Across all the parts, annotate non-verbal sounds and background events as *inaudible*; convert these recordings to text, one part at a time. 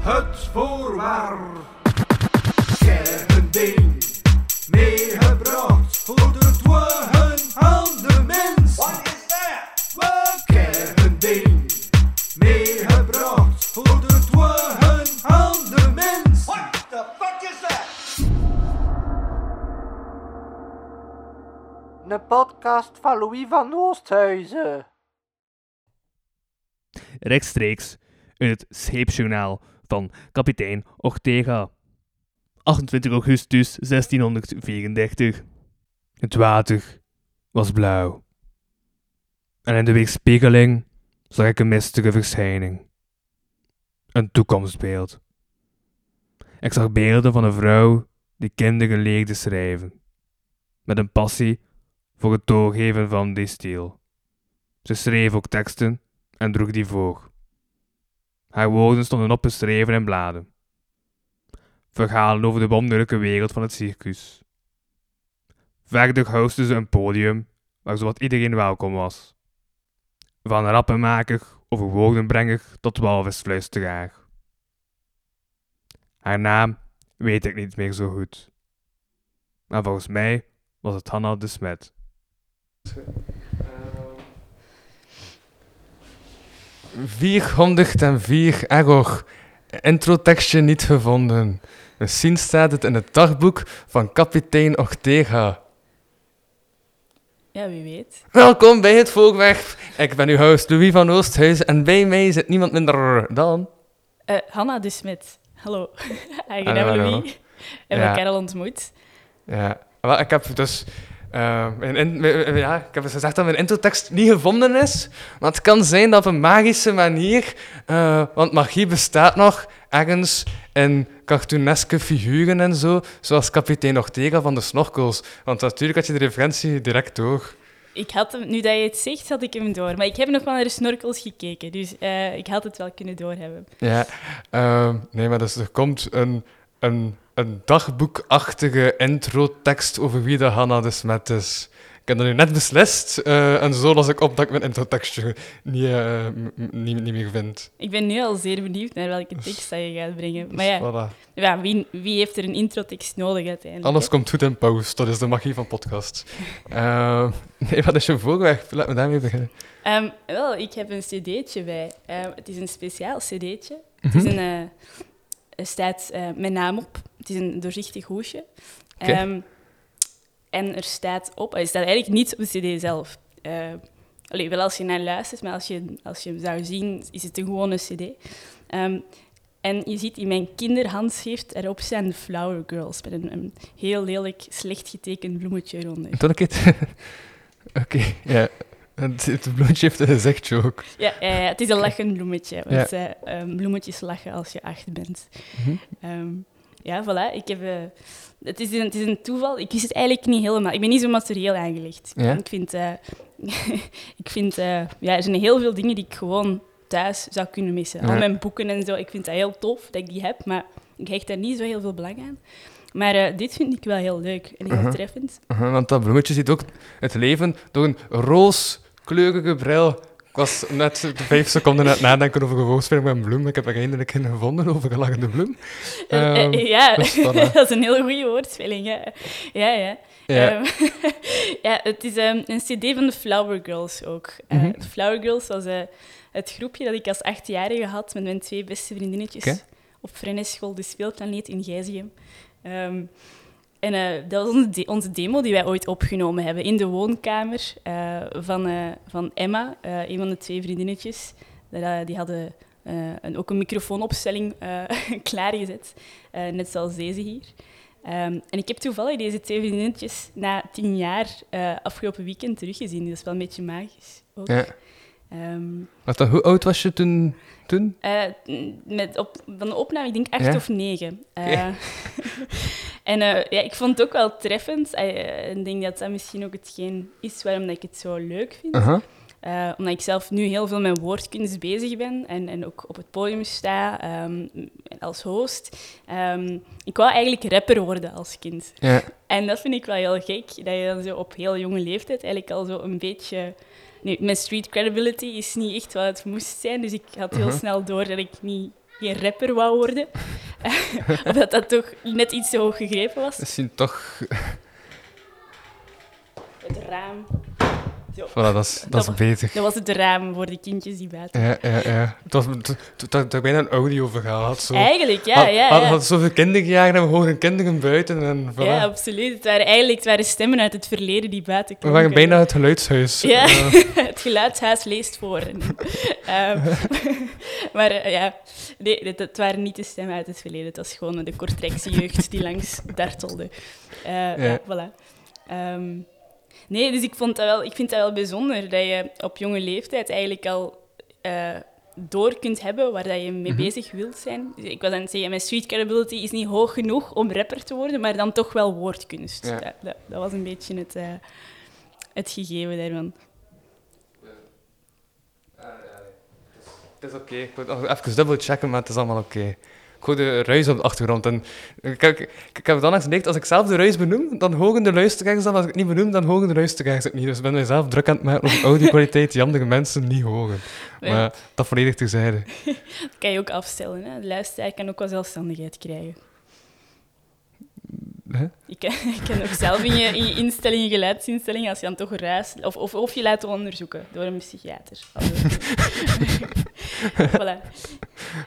Het voorwaar. Kernding. Meegebracht voor de dwagen aan de mens. Wat is dat? Kernding. Meegebracht voor de dwagen aan de mens. What the fuck is that? Een podcast van Louis van Oosthuizen. Rechtstreeks uit het scheepsjournaal van kapitein Ortega. 28 augustus 1634. Het water was blauw. En in de weerspiegeling zag ik een mistige verschijning. Een toekomstbeeld. Ik zag beelden van een vrouw die kinderen leerde schrijven. Met een passie voor het doorgeven van die stiel. Ze schreef ook teksten en droeg die voor. Haar woorden stonden opgeschreven in bladen. Verhalen over de wonderlijke wereld van het circus. Verder hostte ze een podium waar zowat iedereen welkom was. Van rappenmaker over woordenbrenger tot walvisfluisteraar. Haar naam weet ik niet meer zo goed. Maar volgens mij was het Hanna de Smet. 404 error. Introtekstje niet gevonden. Misschien staat het in het dagboek van kapitein Ortega. Ja, wie weet. Welkom bij het voorwerp. Ik ben uw host Louis van Oosthuizen en bij mij zit niemand minder dan... Eh Hanna de Smet. Hallo. *laughs* Hallo. Louis. En Ja. elkaar al ontmoet. Ja, wel, ik heb dus... eh, mijn in- mijn- ja, ik heb dus gezegd dat mijn introtekst niet gevonden is. Maar het kan zijn dat op een magische manier... eh, want magie bestaat nog ergens in cartooneske figuren en zo. Zoals kapitein Ortega van de Snorkels. Want natuurlijk had je de referentie direct door. Ik had hem, nu dat je het zegt, had ik hem door. Maar ik heb nog wel naar de snorkels gekeken, dus eh, ik had het wel kunnen doorhebben. Ja, nee, maar dus er komt een, een, een dagboekachtige introtekst over wie de Hanna de Smet is. Ik heb dat nu net beslist eh, en zo las ik op dat ik mijn introtekstje niet, eh, niet, niet meer vind. Ik ben nu al zeer benieuwd naar welke tekst dat je gaat brengen. Maar Dus ja, voilà. ja wie, wie heeft er een introtekst nodig uiteindelijk? Alles hè? komt goed in pauze, dat is de magie van podcast. *laughs* Ehm, nee, wat is je voorwerp? Laat me daarmee beginnen. Ehm, wel, ik heb een cd'tje bij. Ehm, het is een speciaal cd'tje. Het Mhm. is een, eh, staat eh, mijn naam op. Het is een doorzichtig hoesje. Ehm, en er staat op... Er staat eigenlijk niets op de cd zelf. Eh, allee, wel als je naar luistert, maar als je, als je hem zou zien, is het een gewone cd. Ehm, en je ziet in mijn kinderhandschrift erop staan Flower Girls, met een, een heel lelijk, slecht getekend bloemetje eronder. Toen ik het... Oké, ja. Het, bloemetje heeft een gezichtje ook. Ja, ja, ja, het is een lachend bloemetje. Want eh, ehm, bloemetjes lachen als je acht bent. Mhm. Ehm, ja, voilà. Ik heb, eh, het, is een, het is een toeval. Ik wist het eigenlijk niet helemaal. Ik ben niet zo materieel aangelegd. Ja? Ik vind, eh, *laughs* ik vind eh, ja, er zijn heel veel dingen die ik gewoon thuis zou kunnen missen. Al mijn boeken en zo. Ik vind dat heel tof dat ik die heb, maar ik hecht daar niet zo heel veel belang aan. Maar dit vind ik wel heel leuk en heel Mhm. treffend. Aha, want dat bloemetje ziet ook het leven door een rooskleurige bril. Ik was net vijf seconden aan het nadenken over een woordspeling met een bloem. Ik heb er eindelijk een gevonden over een lachende bloem. Eh, eh, Ehm, ja, dus *laughs* dat is een hele goede woordspeling. Ja, ja. ja. ja. Ehm, *laughs* ja, het is ehm, een cd van de Flower Girls ook. Eh, Mhm. De Flower Girls was het groepje dat ik als achtjarige had met mijn twee beste vriendinnetjes op Vrenneschool, de speelplaneet in Gijzegem. En eh, dat was onze, de- onze demo die wij ooit opgenomen hebben in de woonkamer eh, van, eh, van Emma, een van de twee vriendinnetjes. Die hadden een, ook een microfoonopstelling *laughs* klaargezet, net zoals deze hier. Ehm, en ik heb toevallig deze twee vriendinnetjes na tien jaar afgelopen weekend teruggezien. Dat is wel een beetje magisch. Ja. Ehm, Wat hoe oud was je toen? toen? eh, met op, van de opname, ik denk acht Ja? of negen. Eh, *laughs* en eh, ja, ik vond het ook wel treffend. Ik denk dat dat misschien ook hetgeen is waarom dat ik het zo leuk vind. Omdat ik zelf nu heel veel met woordkunst bezig ben en, en ook op het podium sta ehm, als host. Ehm, ik wou eigenlijk rapper worden als kind. Ja. En dat vind ik wel heel gek, dat je dan zo op heel jonge leeftijd eigenlijk al zo een beetje nee, mijn street credibility is niet echt wat het moest zijn, dus ik had heel Mhm. snel door dat ik niet geen rapper wou worden. *laughs* of dat dat toch net iets te hoog gegrepen was. Misschien toch... Het raam. Zo. Voilà, dat is, dat is Dat- beter. Dat was het raam voor de kindjes die buiten. Ja, ja, ja. Het was dat ik bijna een audioverhaal had. Zo. Eigenlijk, ja, had, ja, had, ja. had zoveel kinderjaren en we horen kinderen buiten. En voilà. Ja, absoluut. Het waren eigenlijk het waren stemmen uit het verleden die buiten we waren bijna het geluidshuis. Ja, *laughs* het geluidshuis leest voor. *laughs* Ehm, *laughs* maar eh, ja, nee, het, het waren niet de stemmen uit het verleden. Het was gewoon de Kortrijkse jeugd die langs dartelde. Ja. Ja. voilà. Ehm, nee, dus ik, vond dat wel, ik vind dat wel bijzonder dat je op jonge leeftijd eigenlijk al eh, door kunt hebben waar dat je mee Mhm. bezig wilt zijn. Dus ik was aan het zeggen, mijn street credibility is niet hoog genoeg om rapper te worden, maar dan toch wel woordkunst. Ja. Dat, dat, dat was een beetje het, eh, het gegeven daarvan. Het is oké. Ik moet nog even dubbel checken, maar het is allemaal oké. Hoor de ruis op de achtergrond. En ik, ik, heb dan eens ontdekt, als ik zelf de ruis benoem, dan horen de luisteraars dat. Als ik het niet benoem, dan horen de luisteraars het niet. Dus ik ben mezelf druk aan het maken over audio-kwaliteit die andere mensen niet horen. Ja. Maar dat volledig terzijde. *laughs* Dat kan je ook afstellen. Hè? De luisteraar kan ook wel zelfstandigheid krijgen. Hè? Kan, je kan ook zelf in je, in je instelling, je geluidsinstelling, als je dan toch ruist, of, of, of je laten onderzoeken door een psychiater. *laughs* *laughs* voilà.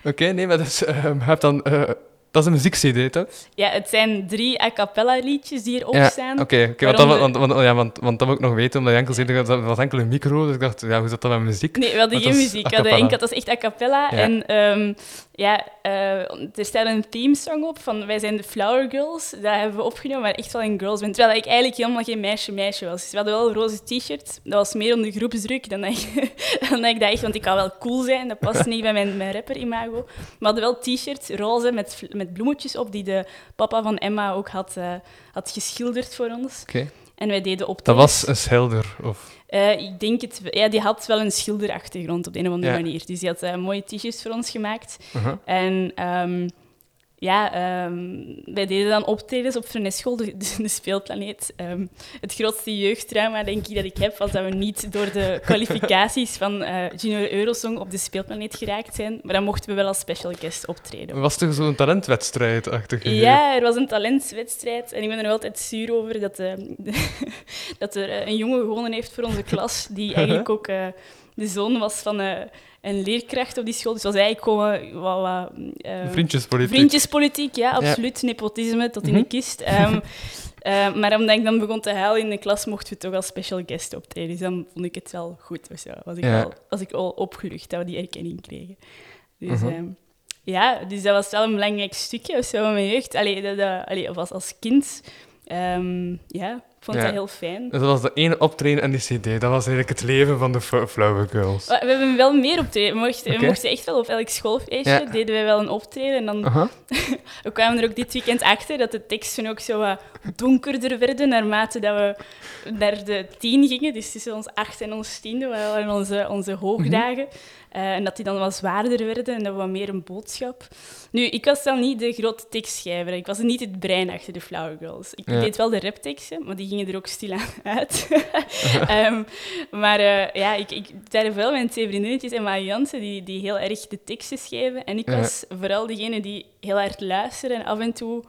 Oké, nee, maar dus, je hebt dan... eh, dat is een muziek-cd, toch? Ja, het zijn drie a cappella liedjes die erop ja, staan. Oké, oké, want, dat- want, want, ja, want, want dat wil ik nog weten, omdat je enkel zei dat dat was enkel een micro, dus ik dacht, ja, hoe zit dat met muziek? Nee, we hadden geen dat muziek. We hadden cappella. enkel, dat is echt a cappella. Ja. En ehm, ja, eh, er staat een themesong op van Wij zijn de Flower Girls. Dat hebben we opgenomen, maar echt wel een girls band. Terwijl ik eigenlijk helemaal geen meisje-meisje was. Dus we hadden wel een roze t-shirt. Dat was meer onder groepsdruk dan dat, ik, *laughs* dan dat ik dacht, want ik wou wel cool zijn. Dat past *laughs* niet bij mijn, mijn rapper-imago. We hadden wel t-shirts, roze, met, met bloemetjes op, die de papa van Emma ook had, eh, had geschilderd voor ons. Oké. En wij deden op Dat was een schilder, of... eh, ik denk het. Ja, die had wel een schilderachtergrond op de een of andere Ja. manier. Dus die had eh, mooie t-shirts voor ons gemaakt. Uh-huh. En ehm, ja, ehm, wij deden dan optredens op Freneschool, de, de, speelplaneet. Ehm, het grootste jeugdtrauma, denk ik, dat ik heb, was dat we niet door de kwalificaties van eh, Junior Eurosong op de speelplaneet geraakt zijn. Maar dan mochten we wel als special guest optreden. Was er zo'n talentwedstrijd achter Ja, er was een talentswedstrijd en ik ben er altijd zuur over dat, eh, *laughs* dat er eh, een jongen gewonnen heeft voor onze klas, die eigenlijk ook eh, de zoon was van eh, een leerkracht op die school. Dus was eigenlijk gewoon wat, wat, eh, Vriendjespolitiek. vriendjespolitiek, ja, absoluut. Nepotisme tot in Mhm. de kist. Ehm, *laughs* eh, maar omdat ik dan begon te huilen in de klas, mochten we toch als special guest optreden. Dus dan vond ik het wel goed. of zo. Was ik, Ja. was ik al opgelucht dat we die erkenning kregen. Dus Mhm. ehm, ja, dus dat was wel een belangrijk stukje of zo van mijn jeugd. Allee, dat, dat, allee, of als, als kind. Ehm, ja, ik vond Ja. dat heel fijn. Dat was de ene optreden en die cd. Dat was eigenlijk het leven van de Fl- Flower Girls. We hebben wel meer optreden. We mochten, we mochten echt wel op elk schoolfeestje Ja. deden wij wel een optreden. En dan. *laughs* We kwamen er ook dit weekend achter dat de teksten ook zo wat donkerder werden naarmate dat we naar de tien gingen. Dus tussen ons acht en ons tiende waren onze, onze hoogdagen. Eh, en dat die dan wat zwaarder werden en dat we wat meer een boodschap. Nu, ik was dan niet de grote tekstschrijver. Ik was niet het brein achter de Flower Girls. Ik Ja. deed wel de rapteksten, maar die gingen er ook stilaan uit. *laughs* Ehm, maar eh, ja, ik, ik daar wel mijn twee vriendinnetjes en Maja Jansen, die, die heel erg de teksten schreven. En ik Ja. was vooral degene die heel hard luisterde en af en toe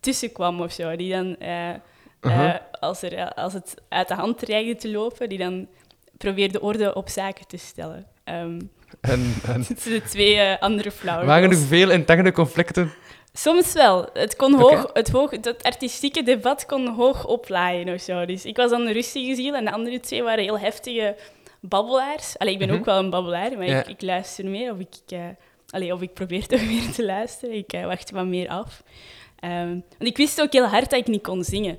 tussenkwam of zo. Die dan, eh, eh, Aha. als, er, als het uit de hand dreigde te lopen, die dan probeerde orde op zaken te stellen. Ehm En, en *laughs* de twee andere flower waren er veel interne conflicten? Soms wel. Het, kon hoog, het, hoog, het artistieke debat kon hoog oplaaien of zo. Dus ik was dan de rustige ziel en de andere twee waren heel heftige babbelaars. Allee, ik ben Mhm. ook wel een babbelaar, maar Ja. ik, ik luister meer. Of ik, allee, of ik probeer *laughs* toch meer te luisteren. Ik eh, wacht wat meer af. Ehm, want ik wist ook heel hard dat ik niet kon zingen.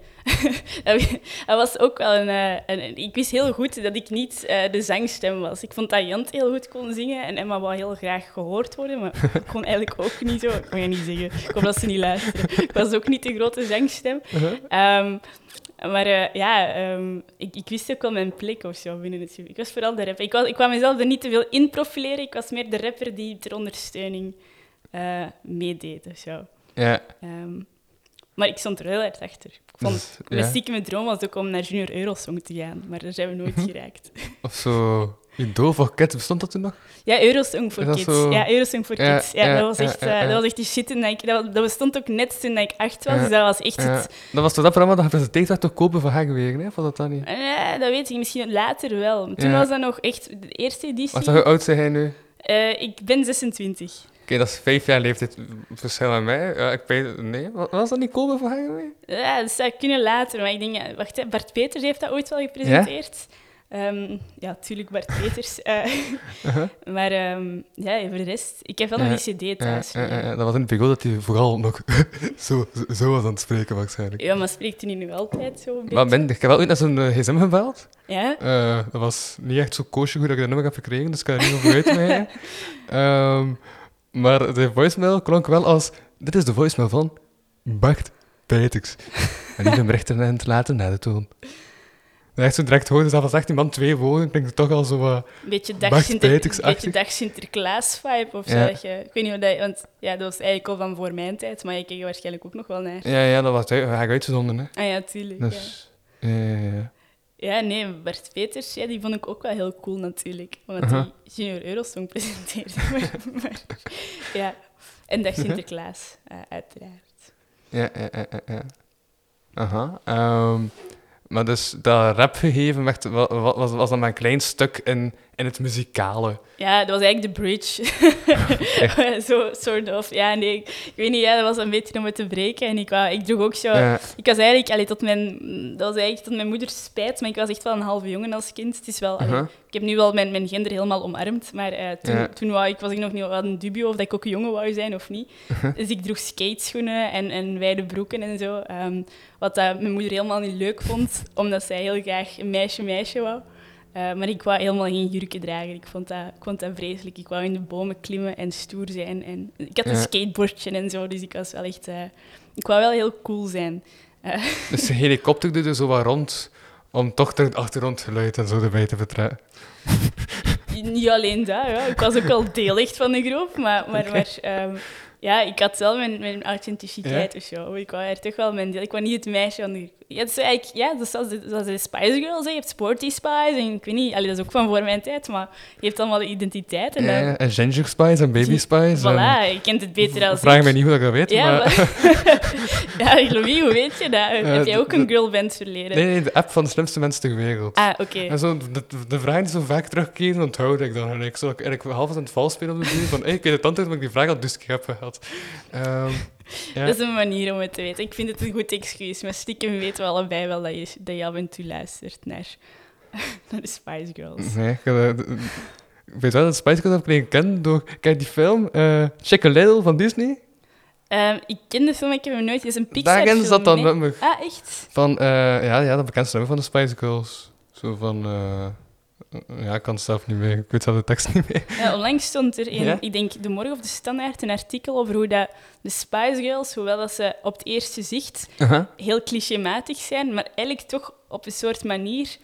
*laughs* dat was ook wel een, eh, een, Ik wist heel goed dat ik niet eh, de zangstem was. Ik vond dat Jant heel goed kon zingen en Emma wou heel graag gehoord worden, maar *laughs* ik kon eigenlijk ook niet zo. Ik kan je niet zeggen. Ik hoop dat ze niet luisteren. Ik was ook niet de grote zangstem. Ehm, maar eh, ja, ehm, ik, ik wist ook wel mijn plek of zo binnen het. Ik was vooral de rapper. Ik, was, ik kwam mezelf er niet te veel in profileren. Ik was meer de rapper die ter ondersteuning meedeed of zo. Ja. Ehm, Maar ik stond er heel hard achter. Ik vond, Dus, mijn ja. stiekeme droom was ook om naar Junior Eurosong te gaan, maar daar zijn we nooit *laughs* geraakt. Of zo... Idool voor Kids, bestond dat toen nog? Ja, Eurosong voor Kids. zo? Ja, Eurosong voor Ja, Kids. Ja, ja, dat, was ja, echt, ja, eh, ja. dat was echt die shit. En ik, dat, dat bestond ook net toen ik acht was, Ja, dus dat was echt Ja. het... Dat was toch dat programma dat gepresenteerd werd door Kopen van Hagewegen, hè? Was dat dan niet? Eh, dat weet ik misschien later wel. Toen Ja. was dat nog echt de eerste editie. Wacht, hoe oud zijn hij nu? Eh, ik ben 26. Oké, dat is vijf jaar leeftijd verschil aan mij. Ja, ik weet... Nee, wa- was dat niet van Hagewegen? Ja, dat zou kunnen later. Maar ik denk, wacht, hè, Bart Peters heeft dat ooit wel gepresenteerd. Ja, ja tuurlijk Bart Peters. eh, *laughs* Uh-huh. maar ehm, ja, voor de rest, ik heb wel nog die CD thuis. dat was in het periode dat hij vooral nog zo, *laughs* zo, zo was aan het spreken, waarschijnlijk. Ja, maar spreekt hij nu altijd zo een Maar ben, ik heb wel ooit naar zo'n eh, gsm gebeld. Ja? Eh, dat was niet echt zo koosje goed dat ik dat nummer heb gekregen, dus ik kan er niet over uitweiden. *laughs* Ehm maar de voicemail klonk wel als... Dit is de voicemail van Bart Peters. En niet een berichten en te laten na de toon. Dat echt zo direct hoorde, zelfs als echt iemand twee woorden, klinkt het toch al zo wat... Een beetje dag, Bart Sinter, Peters-achtig. beetje dag Sinterklaas-vibe of zo. Ja. dat je- ik weet niet hoe dat... Want ja, dat was eigenlijk al van voor mijn tijd, maar je keek er waarschijnlijk ook nog wel naar. Ja, ja, dat was ik uitgezonden, hè. Ah ja, tuurlijk. Dus... Ja, ja, ja. Ja, nee, Bart Peters, ja, die vond ik ook wel heel cool natuurlijk. Omdat hij Junior Eurosong presenteerde. *laughs* maar, maar- ja. En Dag Sinterklaas, eh, uiteraard. Ja, ja, ja, ja. Aha. ehm, maar dus dat rapgegeven werd, wa- wa- was, was dan een klein stuk in, in het muzikale. Ja, dat was eigenlijk de bridge. *laughs* zo, sort of. Ja, nee, ik, ik weet niet, ja, dat was een beetje om het te breken. En ik, wou, ik droeg ook zo... Ik was eigenlijk, allee, tot mijn, dat was eigenlijk tot mijn moeders spijt, maar ik was echt wel een halve jongen als kind. Het is wel, allee. Ik heb nu wel mijn, mijn gender helemaal omarmd, maar eh, toen, Ja. toen wou ik, was ik nog niet wel een dubio of dat ik ook een jongen wou zijn of niet. Dus ik droeg skateschoenen en, en wijde broeken en zo. ehm, wat mijn moeder helemaal niet leuk vond, omdat zij heel graag een meisje-meisje wou. Eh, maar ik wou helemaal geen jurken dragen. Ik vond, dat, ik vond dat vreselijk. Ik wou in de bomen klimmen en stoer zijn. En ik had een Ja. skateboardje en zo, dus ik was wel echt... eh, ik wou wel heel cool zijn. Eh, *laughs* Dus de helikopter doet er zo wat rond om toch het achtergrondgeluid en zo erbij te vertrekken. Niet alleen dat, ja. ik was ook wel deel echt van de groep, maar, maar, maar ehm, ja, ik had wel mijn, mijn authenticiteit of zo. Ik wou er toch wel mijn deel. Ik wou niet het meisje van de ja, het is eigenlijk, ja, dat is zoals de, zoals de Spice Girls. Hè. Je hebt Sporty Spice en ik weet niet, allee, dat is ook van voor mijn tijd, maar je hebt allemaal de identiteit. En Ja, dan, ja, en Ginger Spice en Baby Spice. voilà, je kent het beter als Vraag ik. mij niet hoe dat ik dat weet, Ja, maar... *laughs* ja, Louis, hoe weet je dat? Heb jij ook een girlband verleden? Nee, nee, de app van de slimste mensen ter wereld. Ah, oké. En zo, de, de vragen die zo vaak terugkeren, onthoud ik dan. En ik zo eigenlijk half aan het vals spelen op de duur. Van, hey, ik weet het antwoord, maar ik die vraag al dus keer heb gehad. Ehm, *laughs* ja. Dat is een manier om het te weten. Ik vind het een goed excuus, maar stiekem weten we allebei wel dat je, dat je af en toe luistert naar, *laughs* naar de Spice Girls. Nee, ik, eh, ik weet wel dat Spice Girls heb leren kennen door... Kijk, die film, eh Chick a Little van Disney. Ehm, ik ken de film, ik heb hem nooit... Het is een Pixar Daarin zat dan nee? nummer Ah, echt? van... eh, ja, ja, dat bekendste nummer van de Spice Girls. Zo van... eh, ja, ik kan het zelf niet meer. Ik weet zelf de tekst niet meer. Ja, onlangs stond er in, Ja? ik denk, De Morgen of De Standaard, een artikel over hoe dat de Spice Girls, hoewel dat ze op het eerste zicht heel clichématig zijn, maar eigenlijk toch op een soort manier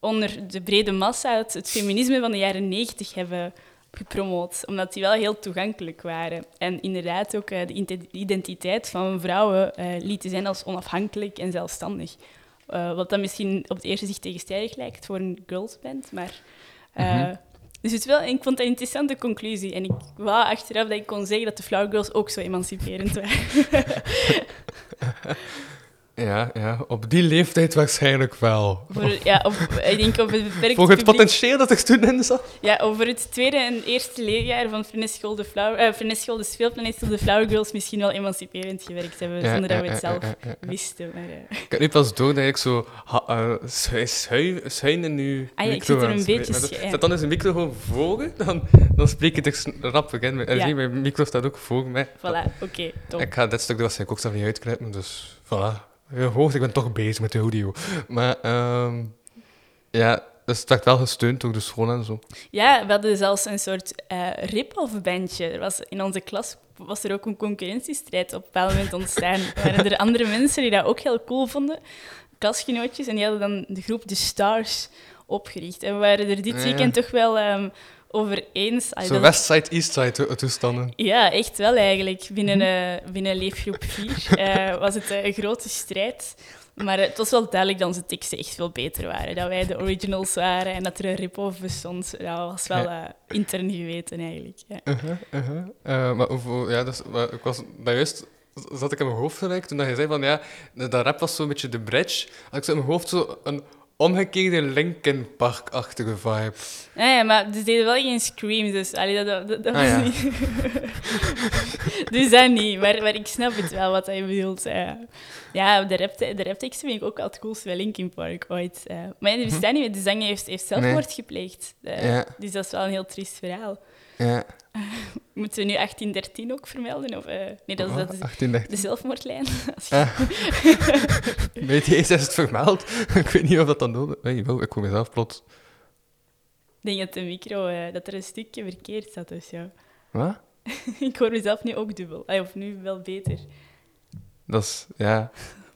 onder de brede massa het, het feminisme van de jaren negentig hebben gepromoot. Omdat die wel heel toegankelijk waren. En inderdaad ook eh, de identiteit van vrouwen eh, lieten zijn als onafhankelijk en zelfstandig. Eh, wat dan misschien op het eerste zicht tegenstrijdig lijkt voor een girlsband, maar... eh, Mhm. Dus het is wel, ik vond dat een interessante conclusie. En ik wou achteraf dat ik kon zeggen dat de Flower Girls ook zo emanciperend *laughs* waren. *laughs* Ja, ja, op die leeftijd waarschijnlijk wel. Voor, ja, op, ik denk op het Voor het publiek- potentieel dat er toen in zat. Ja, over het tweede en eerste leerjaar van Fresneschool de, Flower, eh, de Speelplaneet zal de Flower Girls misschien wel emanciperend gewerkt hebben, Ja, zonder dat we het zelf ja, wisten. Maar, eh, Ik heb nu pas door dat ik zo eh, schu- schuin in uw Ah ik zit er een beetje schuin. Zet dan eens een micro gewoon voor dan, dan spreek je het rap zie, mijn micro staat ook voor mij. voilà, oké, top. Ik ga dit stuk er waarschijnlijk ook zelf niet uitknippen, dus voilà. Je hoort, ik ben toch bezig met de audio. Maar ehm, ja, dus het werd wel gesteund door de school en zo. Ja, we hadden zelfs een soort eh rip-off bandje. Er was, in onze klas was er ook een concurrentiestrijd op een bepaald moment ontstaan. Er waren er andere mensen die dat ook heel cool vonden, klasgenootjes, en die hadden dan de groep The Stars opgericht. En we waren er dit Ja. weekend toch wel ehm, over eens. Allee, Zo dat- Westside, Eastside to- toestanden. Ja, echt wel eigenlijk. Binnen, eh, binnen leefgroep 4 was het eh, een grote strijd. Maar eh, het was wel duidelijk dat onze teksten echt veel beter waren. Dat wij de originals waren en dat er een rip-off bestond. Dat was wel eh, intern geweten eigenlijk. Ja. Uh-huh, uh-huh. Eh, maar hoeveel, ja, dus, maar ik was, dat juist zat ik in mijn hoofd gelijk toen dat je zei van ja, dat rap was zo'n beetje de bridge. Had ik zo in mijn hoofd zo een omgekeerde Linkin Park-achtige vibe. Nee, Ah maar ze deden wel geen screams, dus allee, dat, dat, dat Ah, was ja. niet... *laughs* dus dat niet, maar, maar ik snap het wel wat hij bedoelt. eh. ja, de, rap, de rapteksten vind ik ook al het coolste bij Linkin Park ooit. eh. maar die bestaan niet meer. De zanger heeft, heeft zelfmoord gepleegd. eh, Ja. Dus dat is wel een heel triest verhaal. Ja. *laughs* Moeten we nu 1813 ook vermelden? Of, eh, nee, dat is, dat is 18, de zelfmoordlijn. *laughs* Je- Ah. Weet je, eens is het vermeld. *laughs* ik weet niet of dat dan nodig is. Nee, wel, ik hoor mezelf plots. Ik denk dat de micro, eh, dat er een stukje verkeerd zat of zo. Wat? ik hoor mezelf nu ook dubbel. Ah, of nu wel beter. Dat is, ja.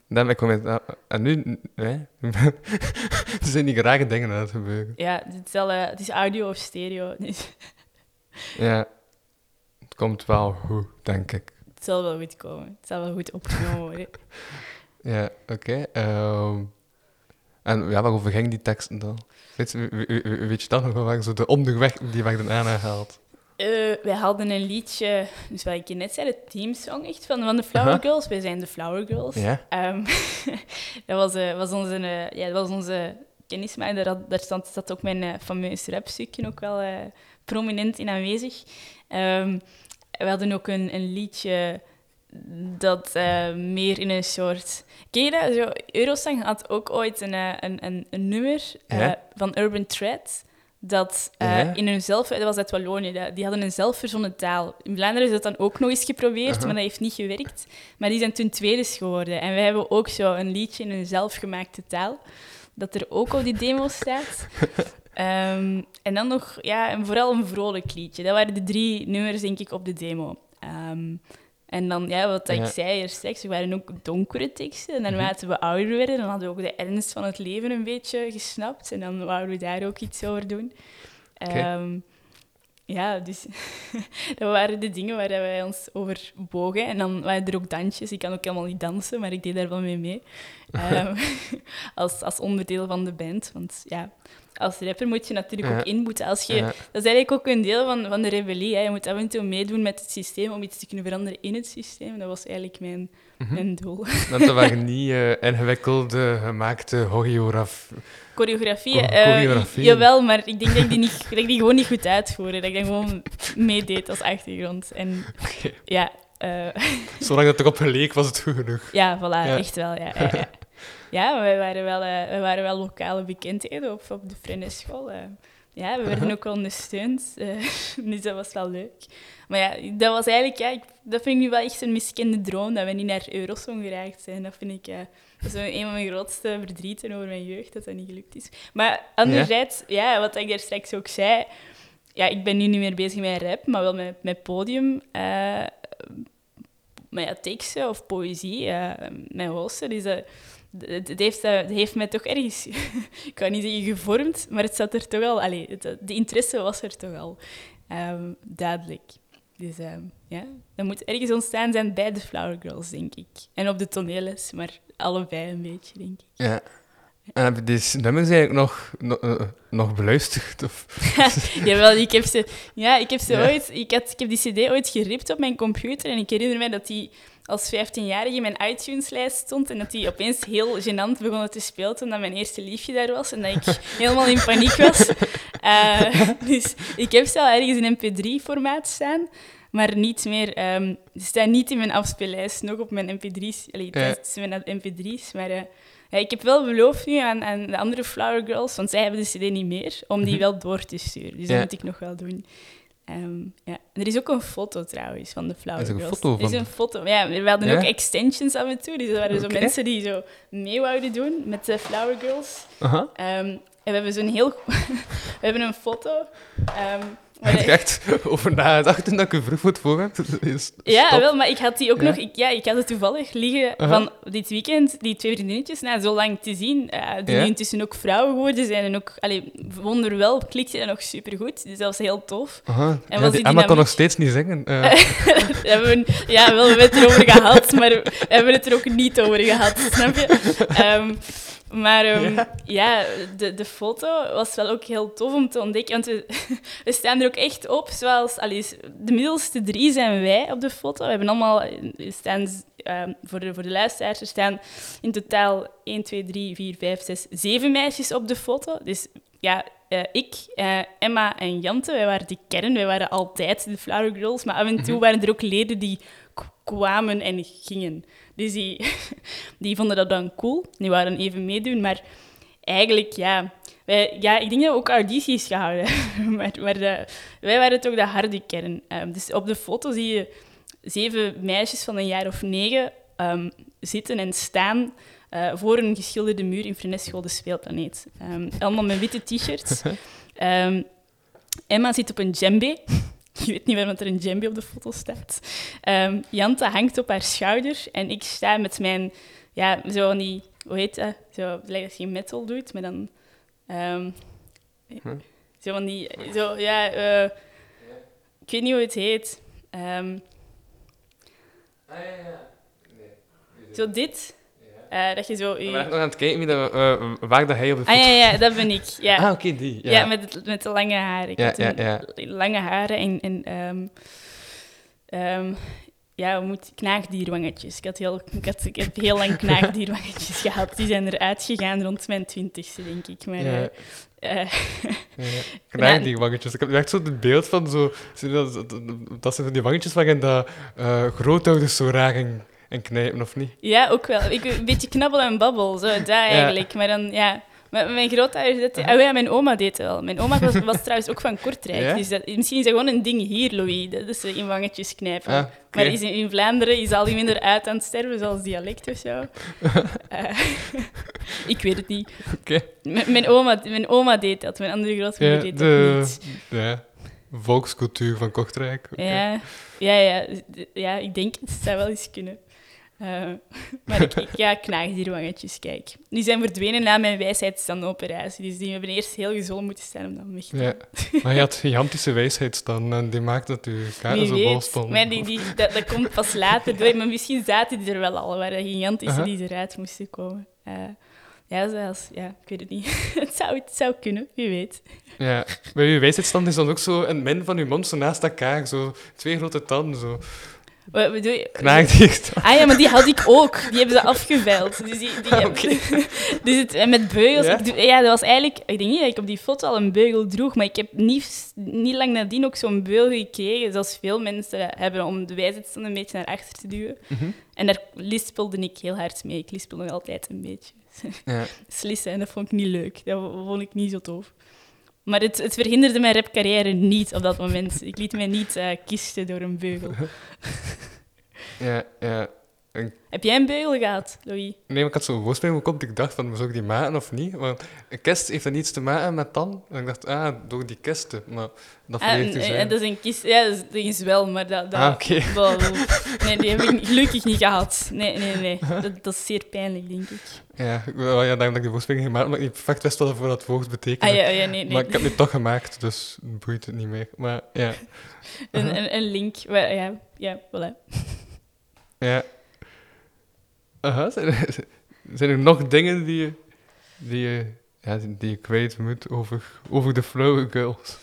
Dan ben ik met, ah, en nu, nee. er zijn die rare dingen aan het gebeuren. Ja, het is, eh, het is audio of stereo. Dus Ja. Het komt wel goed, denk ik. het zal wel goed komen. Het zal wel goed opgenomen worden. *laughs* Ja, oké. ehm. en ja, waarover ging die teksten dan? Weet je, we- we- we- weet je dan nog wel waar zo de onderweg die werden aangehaald? Eh, wij hadden een liedje, dus wat ik je net zei, de teamsong echt van, van de Flower. Girls. Wij zijn de Flower Girls. Ehm, *laughs* dat was, eh, was onze, eh, ja, dat was onze kennismaker. Daar, had- daar zat ook mijn uh, fameus rapstukje ook wel prominent in aanwezig. Ehm, we hadden ook een, een liedje dat eh, meer in een soort... Ken je dat? Zo, Eurosong had ook ooit een, eh, een, een, een nummer eh, van Urban Thread dat Ja. in hun zelf... Dat was uit Wallonië. dat- Die hadden een zelfverzonnen taal. In Vlaanderen is dat dan ook nog eens geprobeerd, maar dat heeft niet gewerkt. Maar die zijn toen tweedes geworden. En wij hebben ook zo een liedje in een zelfgemaakte taal, dat er ook op die demo staat. *laughs* Ehm, en dan nog, ja, en vooral een vrolijk liedje. Dat waren de drie nummers, denk ik, op de demo. Ehm, en dan, ja, wat ik zei hier straks, er waren ook donkere teksten. En Mhm. naarmate we ouder werden, dan hadden we ook de ernst van het leven een beetje gesnapt. En dan wouden we daar ook iets over doen. Ehm, ja, dus *laughs* dat waren de dingen waar wij ons over bogen. En dan waren er ook dansjes. Ik kan ook helemaal niet dansen, maar ik deed daar wel mee mee. *laughs* *laughs* Als, als onderdeel van de band. Want ja, als rapper moet je natuurlijk Ja. ook inboeten. Als je, Ja. Dat is eigenlijk ook een deel van, van de rebellie. Hè. Je moet af en toe meedoen met het systeem om iets te kunnen veranderen in het systeem. Dat was eigenlijk mijn, Mhm. mijn doel. *laughs* Dat waren niet eh, ingewikkelde, gemaakte choreograf. Choreografie, eh, choreografie. jawel, maar ik denk dat ik die, niet, *laughs* dat ik die gewoon niet goed uitvoerde. Dat ik dan gewoon meedeed als achtergrond. En Oké. ja, eh, *laughs* Zolang dat erop geleek, was het goed genoeg. ja, voilà, Ja. echt wel. Ja, ja, wij, waren wel, wij waren wel lokale bekendheden op, op de Frenneschool. eh. ja, we werden ook wel ondersteund, eh, *laughs* dus dat was wel leuk. Maar ja, dat was eigenlijk, ja, ik, dat vind ik nu wel echt een miskende droom, dat we niet naar Eurosong geraakt zijn. Dat vind ik dat is wel een van mijn grootste verdrieten over mijn jeugd, dat dat niet gelukt is. Maar anderzijds, ja, wat ik daar straks ook zei, ja, ik ben nu niet meer bezig met rap, maar wel met, met podium. ja, teksten of poëzie, eh mijn hosten. Dus dat, het, heeft, eh, het heeft mij toch ergens, *laughs* ik kan niet zeggen gevormd, maar het zat er toch al, allee, het, de interesse was er toch al ehm, duidelijk. Dus ehm, ja, dat moet ergens ontstaan zijn bij de Flower Girls, denk ik. En op de toneelles, maar allebei een beetje, denk ik. Ja. En heb je deze nummers eigenlijk nog, nog, eh, nog beluisterd? Of? *laughs* Jawel, ik heb ze, ja, ik heb ze Ja. ooit, ik, had, ik heb die cd ooit geript op mijn computer en ik herinner mij dat die als 15-jarige in mijn iTunes-lijst stond en dat die opeens heel gênant begonnen te spelen toen dat mijn eerste liefje daar was en dat ik *laughs* helemaal in paniek was. Eh, dus ik heb ze al ergens in mp3-formaat staan, maar niet meer, ehm ze staan niet in mijn afspeellijst, nog op mijn mp3's, allee, Ja. mijn mp3's, maar... eh, ja, ik heb wel beloofd nu aan, aan de andere Flower Girls, want zij hebben de CD niet meer, om die Mhm. wel door te sturen. Dus Ja. dat moet ik nog wel doen. Ehm, ja. En er is ook een foto trouwens van de Flower Is er een Girls. foto Er is van? een foto. Ja, we hadden Ja? ook extensions af en toe. Dus er waren zo mensen die zo mee wouden doen met de Flower Girls. Ehm, we hebben zo'n heel... *laughs* we hebben een foto. ehm, waar *laughs* Heb je echt over nagedacht toen dat ik u vroeg voor het voorgaan? Ja, wel, maar ik had die ook Ja? nog... Ik, ja, ik had het toevallig liggen van dit weekend, die twee vriendinnetjes, na zo lang te zien, die Ja? nu intussen ook vrouwen geworden zijn en ook... Allee, wonderwel klikte dat nog supergoed. Dus dat was heel tof. Aha. En Ja, was die kan nog steeds niet zingen. *laughs* Eh, We hebben, ja, wel, we hebben het erover gehad, maar we hebben het er ook niet over gehad, snap je? *laughs* Ehm, maar ehm, ja, de, de foto was wel ook heel tof om te ontdekken, want we, *laughs* we staan er ook echt op, zoals de middelste drie zijn wij op de foto. We hebben allemaal, we staan, ehm, voor, de, voor de luisteraars, er staan in totaal 1, 2, 3, 4, 5, 6, 7 meisjes op de foto. Dus ja, eh, ik, eh, Emma en Jante, wij waren de kern, wij waren altijd de Flower Girls, maar af en toe waren er ook leden die kwamen en gingen. Dus die, *laughs* die vonden dat dan cool, die waren even meedoen, maar eigenlijk, ja... Wij, ja, ik denk dat we ook audities gehouden hebben, *laughs* maar, maar eh, wij waren toch de harde kern. Ehm, dus op de foto zie je zeven meisjes van een jaar of negen ehm, zitten en staan eh, voor een geschilderde muur in Freneschool, de speelplaneet. Ehm, allemaal met witte t-shirts. *laughs* Emma zit op een djembe. *laughs* Je weet niet waarom er een djembe op de foto staat. Ehm, Jante hangt op haar schouder en ik sta met mijn, ja, zo van die, hoe heet dat? Zo, het lijkt dat je metal doet, maar dan, ehm, Hm. zo van die, zo, ja, eh, ik weet niet hoe het heet. Ehm, zo dit, Eh, dat je zo... Je- nog aan het kijken wie dat, eh, waar dat hij op de Ah foto... ja, ja, dat ben ik. Ja. Ah, oké, die. Ja, Ja, met, met de lange haren. Ik Ja, had ja, toen ja. lange haren en, en ehm, ehm, ja, hoe moet, knaagdierwangetjes. Ik had, heel, ik, had, ik heb heel lang *laughs* knaagdierwangetjes gehad. Die zijn eruit gegaan rond mijn twintigste, denk ik. Maar, Ja. eh, eh, Ja, ja. *laughs* Knaag die wangetjes. Ik heb echt zo het beeld van zo... Dat, dat, zijn van die wangetjes waarin dat, eh, grootouders zo raar en, en knijpen, of niet? ja, ook wel. Ik, een beetje knabbel en babbel, zo, dat *laughs* eigenlijk. Maar dan, ja... Mijn grootouders, dat, oh ja, mijn oma deed het wel. Mijn oma was, was *laughs* trouwens ook van Kortrijk. Ja? Dus dat, misschien is dat gewoon een ding hier, Louis. Dat is in wangetjes knijpen. Ah. Maar is in, in Vlaanderen is al die minder uit aan het sterven, zoals dialect of zo. *laughs* Eh, ik weet het niet. Oké. M- mijn, oma, mijn oma deed dat, mijn andere grootmoeder Ja, deed de, dat niet. ja, volkscultuur van Kortrijk. Ja, ja, ja, ja, ik denk het zou wel eens kunnen. Eh, *laughs* maar ik, ik ja, knaagdierwangetjes, kijk. Die zijn verdwenen na mijn wijsheidsstandoperatie. Dus die hebben eerst heel gezond moeten staan om dan weg te Ja. Maar je had *laughs* gigantische wijsheid staan en die maakte dat je kaarten Wie zo bol stonden. Maar die, die, dat, dat komt pas later door. Maar misschien zaten die er wel al, waar de gigantische die eruit moesten komen. Eh, ja, zoals, ja, ik weet het niet. *laughs* het, zou, het zou kunnen, wie weet. Ja, bij je wijsheidsstand is dan ook zo een min van je mond zo naast elkaar, zo twee grote tanden, zo. Wat bedoel je? Ah ja, maar die had ik ook. Die hebben ze afgeveild. Dus, die, die *laughs* oké. *laughs* dus het, en met beugels. Ja? Ik doe- ja, dat was eigenlijk... Ik denk niet dat ik op die foto al een beugel droeg, maar ik heb niet, niet lang nadien ook zo'n beugel gekregen, zoals veel mensen hebben, om de wijsheidsstand een beetje naar achter te duwen. Mhm. En daar lispelde ik heel hard mee. Ik lispel nog altijd een beetje. Ja. *laughs* Slissen, en dat vond ik niet leuk. Dat vond ik niet zo tof. Maar het, het verhinderde mijn rapcarrière niet op dat moment. Ik liet mij niet eh, kisten door een beugel. Ja, ja. Heb jij een beugel gehad, Louis? Nee, maar ik had zo'n woordspeling op kop, ik dacht van, zou ik die maken of niet? Want een kist heeft dan iets te maken met tanden. En ik dacht, ah, door die kisten. Maar dat Ah, verleert en- zijn. en dat is een kist. Ja, dat is, dat is wel, maar dat... dat, Ah, oké. *laughs* nee, die heb ik niet- gelukkig niet gehad. Nee, nee, nee. *laughs* Dat, dat is zeer pijnlijk, denk ik. Ja, wel, ja, dat ik die woordspeling gemaakt maar ik niet perfect wist wat voor dat woord betekende. Ah ja, ja nee, nee. Maar ik heb het toch gemaakt, dus boeit het niet meer. Maar ja, *laughs* Een, een, een link. ja, ja, voilà. ja. Aha, zijn er, *laughs* zijn nog dingen die je, die je, ja, die, je kwijt moet over, over de Flower Girls?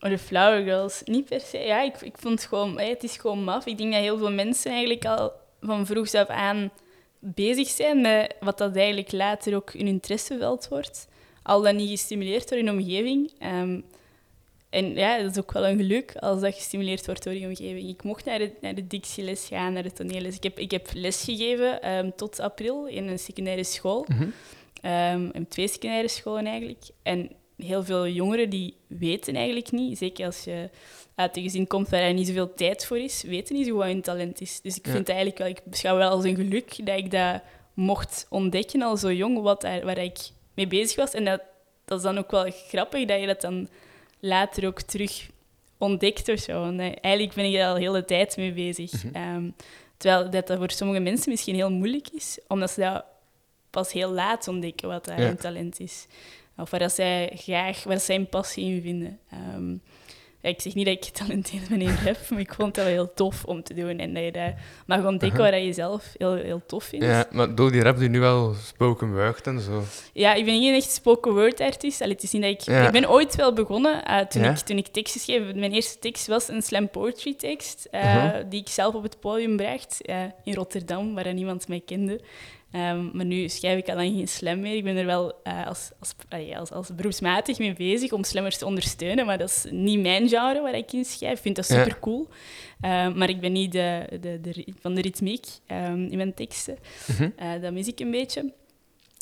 Oh, de Flower Girls, niet per se. Ja, ik, ik vond het gewoon... het is gewoon maf. Ik denk dat heel veel mensen eigenlijk al van vroegs af aan bezig zijn met wat dat eigenlijk later ook hun interesseveld wordt. Al dan niet gestimuleerd door hun omgeving. Ehm, en ja, dat is ook wel een geluk als dat gestimuleerd wordt door je omgeving. Ik mocht naar de, naar de dictieles gaan, naar de toneelles. Ik heb, ik heb les gegeven ehm, tot april in een secundaire school. Ehm, en twee secundaire scholen eigenlijk. En heel veel jongeren die weten eigenlijk niet, zeker als je uit een gezin komt waar er niet zoveel tijd voor is, weten niet zo wat hun talent is. Dus ik Ja. vind eigenlijk wel, ik beschouw wel als een geluk dat ik dat mocht ontdekken al zo jong wat daar, waar ik mee bezig was. En dat, dat is dan ook wel grappig dat je dat dan later ook terug ontdekt of zo. Want, eh, eigenlijk ben ik er al de hele tijd mee bezig. Ehm, terwijl dat, dat voor sommige mensen misschien heel moeilijk is, omdat ze dat pas heel laat ontdekken wat daar Ja. hun talent is. Of waar dat zij graag, waar zij een passie in vinden. Ehm, ja, ik zeg niet dat ik getalenteerd ben in rap, maar ik vond dat wel heel tof om te doen. En dat je dat mag ontdekken waar je zelf heel, heel tof vindt. Ja, maar door die rap die nu wel spoken word en zo. Ja, ik ben geen echt spoken word artiest. Allee, het is niet dat ik... Ja. Ik ben ooit wel begonnen, eh, toen, Ja? ik, toen ik teksten schreef. Mijn eerste tekst was een slam poetry tekst, eh, Mhm. die ik zelf op het podium bracht eh, in Rotterdam, waar niemand mij kende. Ehm, maar nu schrijf ik al lang geen slam meer. Ik ben er wel eh, als, als, allee, als, als beroepsmatig mee bezig om slammers te ondersteunen, maar dat is niet mijn genre waar ik in schrijf. Ik vind dat super cool. maar ik ben niet de, de, de, van de ritmiek ehm, in mijn teksten. Mhm. Eh, dat mis ik een beetje.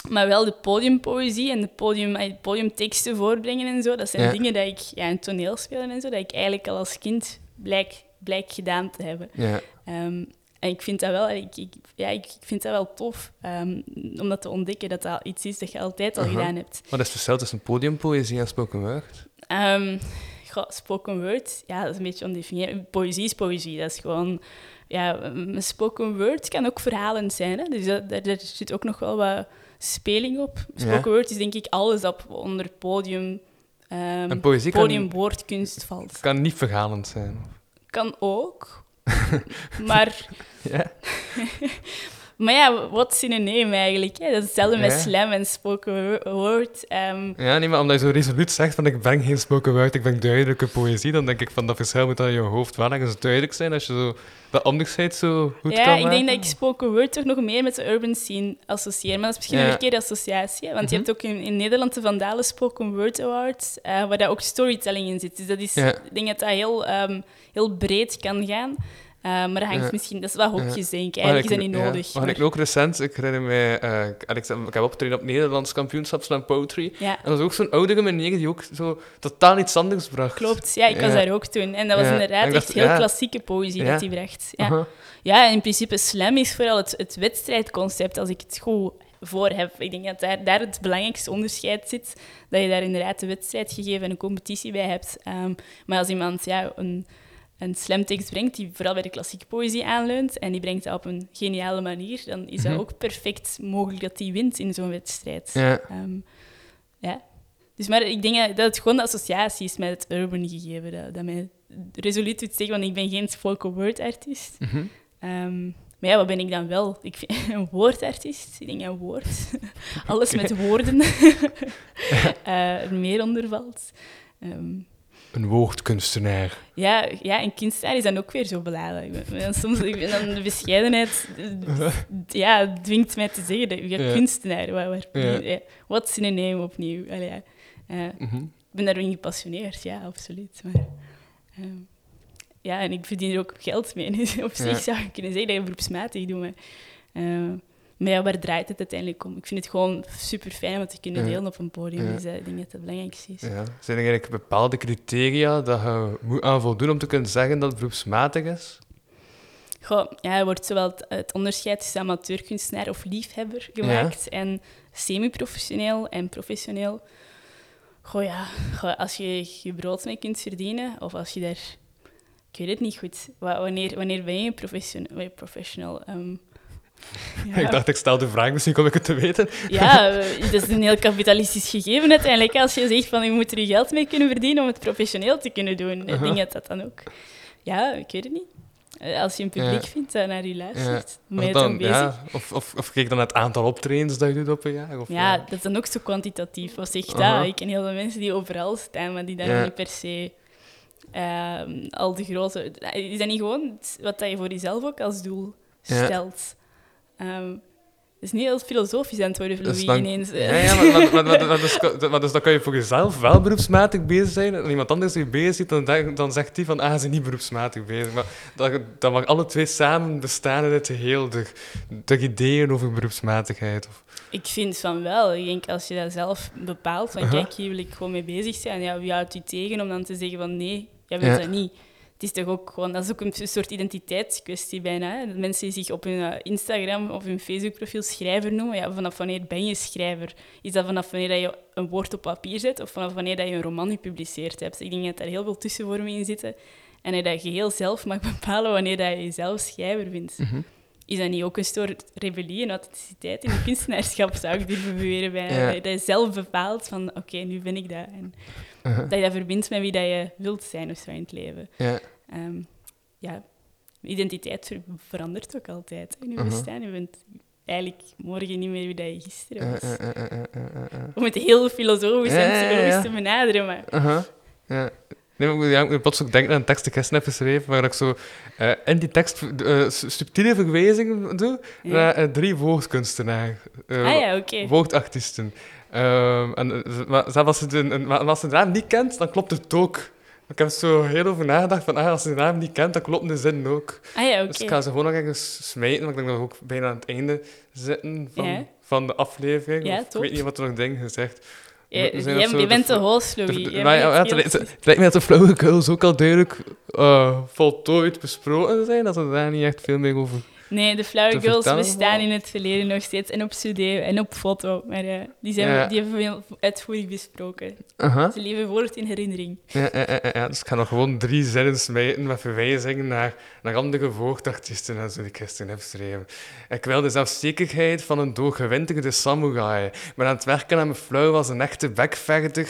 Maar wel de podiumpoëzie en de podium, podiumteksten voorbrengen en zo. Dat zijn Ja. dingen dat ik, ja, en toneelspelen en zo, dat ik eigenlijk al als kind blijk, blijk gedaan te hebben. Ja. Ehm, en ik vind dat wel, ik, ik, ja, ik, ik vind dat wel tof, ehm, om dat te ontdekken, dat dat iets is dat je altijd al Aha. gedaan hebt. Wat is het verschil tussen podiumpoëzie en spoken word? Ehm, goh, spoken word, ja, dat is een beetje ondefinieerd. Poëzie is poëzie, dat is gewoon... Ja, een spoken word kan ook verhalend zijn, hè? dus dat, daar, daar zit ook nog wel wat speling op. Spoken Ja. word is denk ik alles dat onder podium... En poëzie kan- podiumwoordkunst valt. Kan niet verhalend zijn. Kan ook, maar... Ja? *laughs* Maar ja, wat in name eigenlijk? Hè? Dat is hetzelfde met Ja. slam en spoken word. ehm, Ja, nee, maar omdat je zo resoluut zegt van ik breng geen spoken word, ik breng duidelijke poëzie, dan denk ik van dat verschil moet dan in je hoofd wel ergens duidelijk zijn als je zo dat onderscheid zo goed ja, kan ik denk dat ik spoken word toch nog meer met de urban scene associeer. Maar dat is misschien Ja. een verkeerde associatie. hè, Want je Mhm. hebt ook in, in Nederland de Vandalen Spoken Word Awards, eh, waar daar ook storytelling in zit. Dus dat is, Ja. ik denk dat dat heel, ehm, heel breed kan gaan. Eh, maar dat hangt misschien... Dat is wel hokjes, denk ik. Eigenlijk is dat niet nodig. Maar ik ook recent, ik herinner mij, eh, ik, ik, heb opgetreden op Nederlands kampioenschap slam poetry. En dat was ook zo'n oudere meneer die ook zo totaal iets anders bracht. klopt. Ja, ik was daar ook toen. En dat was inderdaad En echt heel klassieke poëzie dat hij bracht. Ja. Ja, en in principe slam is vooral het, het wedstrijdconcept, als ik het goed voor heb. Ik denk dat daar, daar het belangrijkste onderscheid zit, dat je daar inderdaad de wedstrijd gegeven en een competitie bij hebt. Ehm, maar als iemand ja, een, een slamtekst brengt, die vooral bij de klassieke poëzie aanleunt, en die brengt dat op een geniale manier, dan is dat Mhm. ook perfect mogelijk dat die wint in zo'n wedstrijd. Ja. Ehm, ja. Dus maar ik denk dat het gewoon de associatie is met het urban gegeven, dat, dat mij resoluut doet zeggen, want ik ben geen spoken word artiest. Ehm, maar ja, wat ben ik dan wel? Ik vind *laughs* een woordartiest. Ik denk een woord. *laughs* Alles met woorden *laughs* er meer onder valt. Ehm, Een woordkunstenaar. ja, ja, en kunstenaar is dan ook weer zo belangrijk. Ik ben Soms ik ben dan de bescheidenheid ja, dwingt mij te zeggen dat Ja. kunstenaar. Waar, Ja. Wat is een name opnieuw? Allee, ja. Eh, Mhm. ik ben daarin gepassioneerd, ja, absoluut. Maar, ehm, ja, en ik verdien er ook geld mee. Dus *laughs* op zich zou ik kunnen zeggen dat je beroepsmatig doet. Maar, maar ja, waar draait het uiteindelijk om? Ik vind het gewoon super fijn om te kunnen delen op een podium. Dus dat, ik denk dat belangrijkste is. Ja. Zijn er eigenlijk bepaalde criteria dat je moet aan voldoen om te kunnen zeggen dat het beroepsmatig is? Goh, ja, er wordt zowel het, het onderscheid tussen amateurkunstenaar of liefhebber gemaakt en semi-professioneel en professioneel. Goh, ja, goh, als je je brood mee kunt verdienen of als je daar... Ik weet het niet goed. Wa- Wanneer, wanneer ben je een professional? professional? Ehm, ja. Ik dacht, ik stel de vraag, misschien kom ik het te weten. Ja, eh, dat is een heel kapitalistisch gegeven uiteindelijk. Als je zegt van je moet er je geld mee kunnen verdienen om het professioneel te kunnen doen. Ik Aha. denk dat dat dan ook... Ja, ik weet het niet. Eh, Als je een publiek Ja. vindt dat naar je luistert, ben je dan, bezig. ja, of, of, of kijk dan het aantal optredens dat je doet op een jaar? Of, Ja, dat is dan ook zo kwantitatief. Wat zegt Aha. dat? Ik ken heel veel mensen die overal staan, maar die daar niet per se ehm, al de grote... Is dat niet gewoon wat dat je voor jezelf ook als doel stelt? Ehm, het is niet heel filosofisch aan het worden, Louis, dan- ineens. Ja, ja maar, maar, maar, dus, *laughs* maar dus dan kan je voor jezelf wel beroepsmatig bezig zijn. En iemand anders die je bezig ziet, dan, dan zegt die van, ah, ze is niet beroepsmatig bezig. Maar dat, dat mag alle twee samen bestaan in het geheel. De, de ideeën over beroepsmatigheid. Of, Ik vind van wel. Ik denk als je dat zelf bepaalt, van kijk, hier wil ik gewoon mee bezig zijn. Ja, wie houdt u tegen om dan te zeggen van nee, jij Ja. dat niet. Het is toch ook gewoon, dat is ook een soort identiteitskwestie bijna. Hè? Dat mensen zich op hun eh, Instagram of hun Facebook-profiel schrijver noemen. Ja, vanaf wanneer ben je schrijver? Is dat vanaf wanneer dat je een woord op papier zet of vanaf wanneer dat je een roman gepubliceerd hebt? Ik denk dat daar heel veel tussenvormen in zitten. En dat je heel zelf mag *laughs* bepalen wanneer je jezelf schrijver vindt. Mhm. Is dat niet ook een soort rebellie en authenticiteit in het kunstenaarschap, zou ik durven beweren? Bijna? Ja. Dat je zelf bepaalt van, oké, nu ben ik dat. En Uh-huh. dat je dat verbindt met wie dat je wilt zijn of zo in het leven. Ja. Ehm, ja, identiteit ver- verandert ook altijd in je Mhm. bestaan. Je bent eigenlijk morgen niet meer wie dat je gisteren was. Uh, uh, uh, uh. Om het heel filosofisch en psychologisch te benaderen, maar... Uh-huh. Ja. Nee, maar ik moet, plots ook denken aan een tekst die ik gisteren heb geschreven, waar ik zo eh, in die tekst eh, subtiele verwijzingen doe Ja. naar eh, drie woordkunstenaars. ah ja, oké. Woordartiesten. Ehm, en, maar als je, de, een- maar als je de naam niet kent, dan klopt het ook. Ik heb zo heel over nagedacht van, ah, als je de naam niet kent, dan klopt de zin ook. Ah ja, oké. Dus ik ga ze gewoon nog ergens smijten, want ik denk dat we ook bijna aan het einde zitten van, Ja. van de aflevering. Ja, Of ik weet niet wat er nog dingen gezegd. Zo je bent host, De- Louis. de- Jij maar ja, bent ja, het, lijkt- precies. het lijkt me dat de flauwekul ook al duidelijk eh, voltooid besproken zijn, dat er daar niet echt veel meer over... Nee, de Flower Girls vertellen bestaan in het verleden nog steeds. En op CD en op foto. Maar eh, die, zijn, Ja. die hebben we heel uitvoerig besproken. Ze leven voort in herinnering. Ja, ja, ja, dus ik ga nog gewoon drie zinnen smijten met verwijzingen naar, naar andere woordartiesten en zo die ik gisteren heb geschreven. Ik wil de zelfzekerheid van een doorgewinterde samurai. Ben aan het werken aan mijn flauw als een echte bekvechter.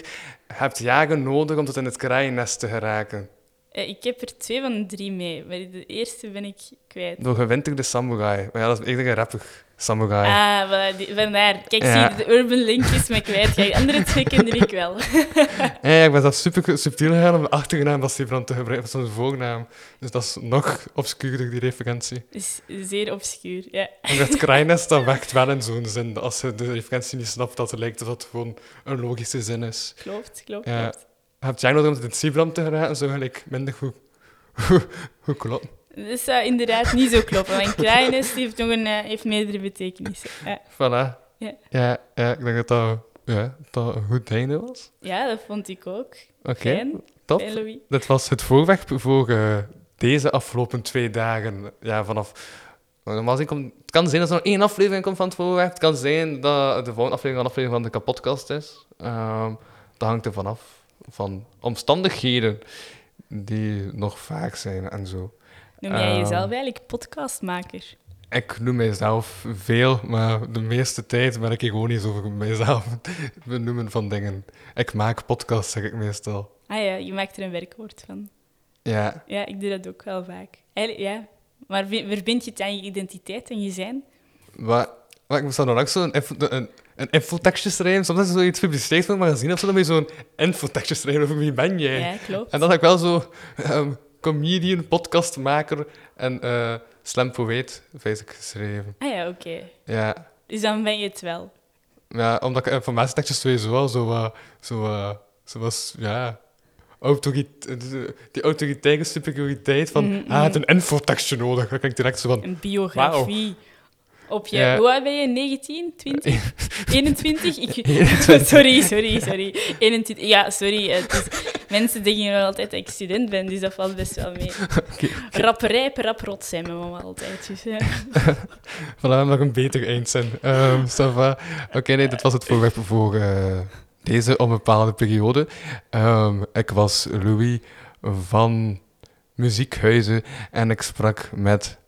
Je hebt jaren nodig om tot in het kraaiennest te geraken. Eh, ik heb er twee van de drie mee. Maar de eerste ben ik kwijt. Doorgewinterde samurai. Maar ja, dat is eerder een rapper samurai. Ah, voilà, die, vandaar. Kijk, Ja. zie je, de urban link is me kwijt. De andere twee kende ik wel. *laughs* Ja, ik ben dat super subtiel gegaan om de achternaam te gebruiken van zijn voornaam. Dus dat is nog obscuurder, die referentie. is zeer obscuur, ja. En dat kraaiennest, dat *laughs* werkt wel in zo'n zin. Als je de referentie niet snapt, dat het lijkt dat het gewoon een logische zin is. Klopt, klopt, Ja. klopt. Je hebt jij nodig om het in het Sibram te geraken, zo gelijk minder goed, goed, *laughs* goed kloppen. Dat zou inderdaad niet zo kloppen. Want kraaiennest heeft nog een, eh, heeft meerdere betekenissen. Ja. Voilà. Ja. Ja, ja, ik denk dat dat, ja, dat een goed einde was. ja, dat vond ik ook. Oké, top. fijn. Dit was het voorwerp voor eh, deze afgelopen twee dagen. Ja, vanaf... Normaal gezien komt, het kan zijn dat er nog één aflevering komt van het voorwerp. Het kan zijn dat de volgende aflevering een aflevering van de kapotkast is. Ehm, dat hangt er vanaf. Van omstandigheden die nog vaak zijn en zo. Noem jij Ehm. jezelf eigenlijk podcastmaker? Ik noem mijzelf veel, maar de meeste tijd ben ik ironisch over mijzelf *laughs* benoemen van dingen. Ik maak podcasts, zeg ik meestal. Ah ja, je maakt er een werkwoord van. Ja, Ja, ik doe dat ook wel vaak. Eigenlijk, ja. Maar verbind je het aan je identiteit en je zijn? Maar ik moest dan ook zo'n een, een infotekstje schrijven. Soms is er zoiets publiciteerd van een magazine of zo, dan moet je zo'n infotekstje schrijven over wie ben jij. Ja, klopt. En dan heb ik wel zo ehm, comedian, podcastmaker en eh slam poëet, ik, geschreven. Ah ja, oké. Ja. Dus dan ben je het wel. ja, omdat ik informatietekstjes sowieso wel zo, eh, zo, eh, zo was, ja... Autorit die autoritaire superioriteit van, Mhm, ah, het een infotekstje nodig. Krijg ik direct zo van, Een biografie. Op je... Ja. Hoe oud ben je? 19? 20? 21? Ik... 21. *laughs* sorry, sorry, sorry. 21. Ja, sorry. Het is... Mensen denken nog altijd dat ik student ben, dus dat valt best wel mee. *laughs* Rapperij per rap rot zijn we mama altijd. Dus, ja. *laughs* Voilà, nog een beter eindzin. Um, ça va. Oké, nee, dit was het voorwerp voor eh, deze onbepaalde periode. Ehm, ik was Louis van Muziekhuizen en ik sprak met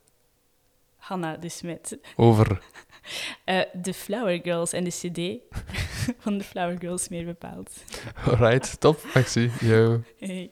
Hanna dus met over... *laughs* eh, de Flower Girls en de cd *laughs* van de Flower Girls meer bepaald. Alright, top. Merci. Yo. Hey.